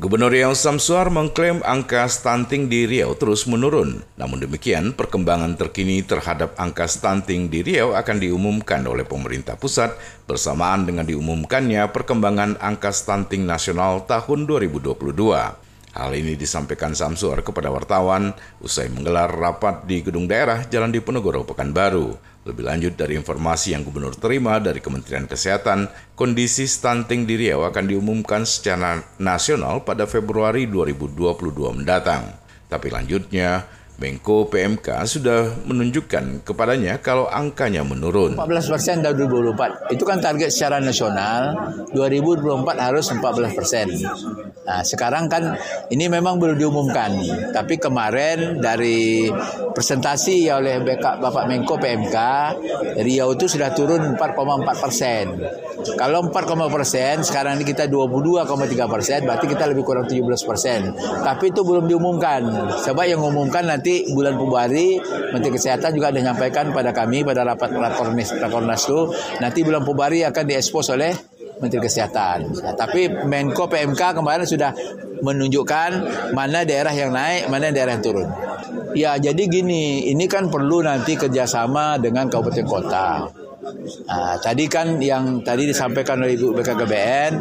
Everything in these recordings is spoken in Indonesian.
Gubernur Riau Samsuar mengklaim angka stunting di Riau terus menurun. Namun demikian, perkembangan terkini terhadap angka stunting di Riau akan diumumkan oleh pemerintah pusat bersamaan dengan diumumkannya perkembangan angka stunting nasional tahun 2022. Hal ini disampaikan Samsuar kepada wartawan usai menggelar rapat di gedung daerah Jalan Diponegoro Pekanbaru. Lebih lanjut dari informasi yang Gubernur terima dari Kementerian Kesehatan, kondisi stunting di Riau akan diumumkan secara nasional pada Februari 2022 mendatang. Tapi lanjutnya, Menko PMK sudah menunjukkan kepadanya kalau angkanya menurun. 14 persen tahun 2024 itu kan target secara nasional 2024 harus 14 persen. Nah, sekarang kan ini memang belum diumumkan, tapi kemarin dari presentasi oleh Bapak Menko PMK Riau itu sudah turun 4,4 persen. Kalau 4,4 persen, sekarang ini kita 22,3 persen, berarti kita lebih kurang 17 persen. Tapi itu belum diumumkan. Coba yang umumkan nanti nanti bulan Februari Menteri Kesehatan juga ada menyampaikan pada kami pada rapat rakornas rakornas itu nanti bulan Februari akan diekspos oleh Menteri Kesehatan. Nah, tapi Menko PMK kemarin sudah menunjukkan mana daerah yang naik, mana daerah yang turun. Ya, jadi gini, ini kan perlu nanti kerjasama dengan kabupaten kota. Nah, tadi kan yang tadi disampaikan oleh Ibu BKKBN,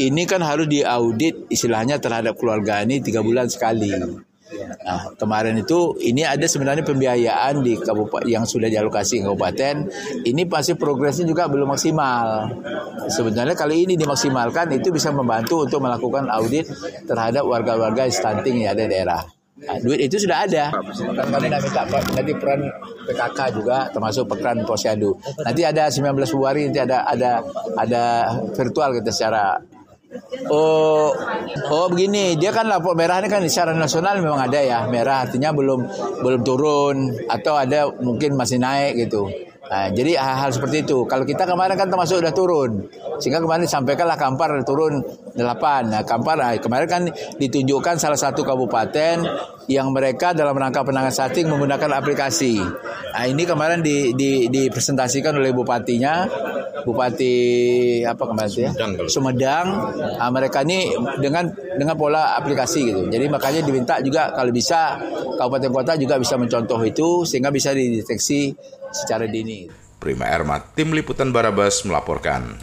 ini kan harus diaudit istilahnya terhadap keluarga ini tiga bulan sekali. Nah, kemarin itu ini ada sebenarnya pembiayaan di kabupaten yang sudah dialokasi kabupaten. Ini pasti progresnya juga belum maksimal. Sebenarnya kali ini dimaksimalkan itu bisa membantu untuk melakukan audit terhadap warga-warga stunting yang ada di daerah. Nah, duit itu sudah ada. Kan kami minta nanti peran PKK juga termasuk peran Posyandu. Nanti ada 19 Februari nanti ada ada ada virtual kita secara Oh, oh begini, dia kan lapor merah ini kan secara nasional memang ada ya merah, artinya belum belum turun atau ada mungkin masih naik gitu. Nah, jadi hal-hal seperti itu. Kalau kita kemarin kan termasuk udah turun. Sehingga kemarin disampaikanlah Kampar turun 8. Nah, Kampar nah, kemarin kan ditunjukkan salah satu kabupaten yang mereka dalam rangka penanganan stunting menggunakan aplikasi. Nah, ini kemarin di, di, dipresentasikan oleh bupatinya Bupati apa kemarin ya? Sumedang nah, mereka ini dengan dengan pola aplikasi gitu. Jadi makanya diminta juga kalau bisa kabupaten kota juga bisa mencontoh itu sehingga bisa dideteksi secara dini. Prima Erma, Tim Liputan Barabas melaporkan.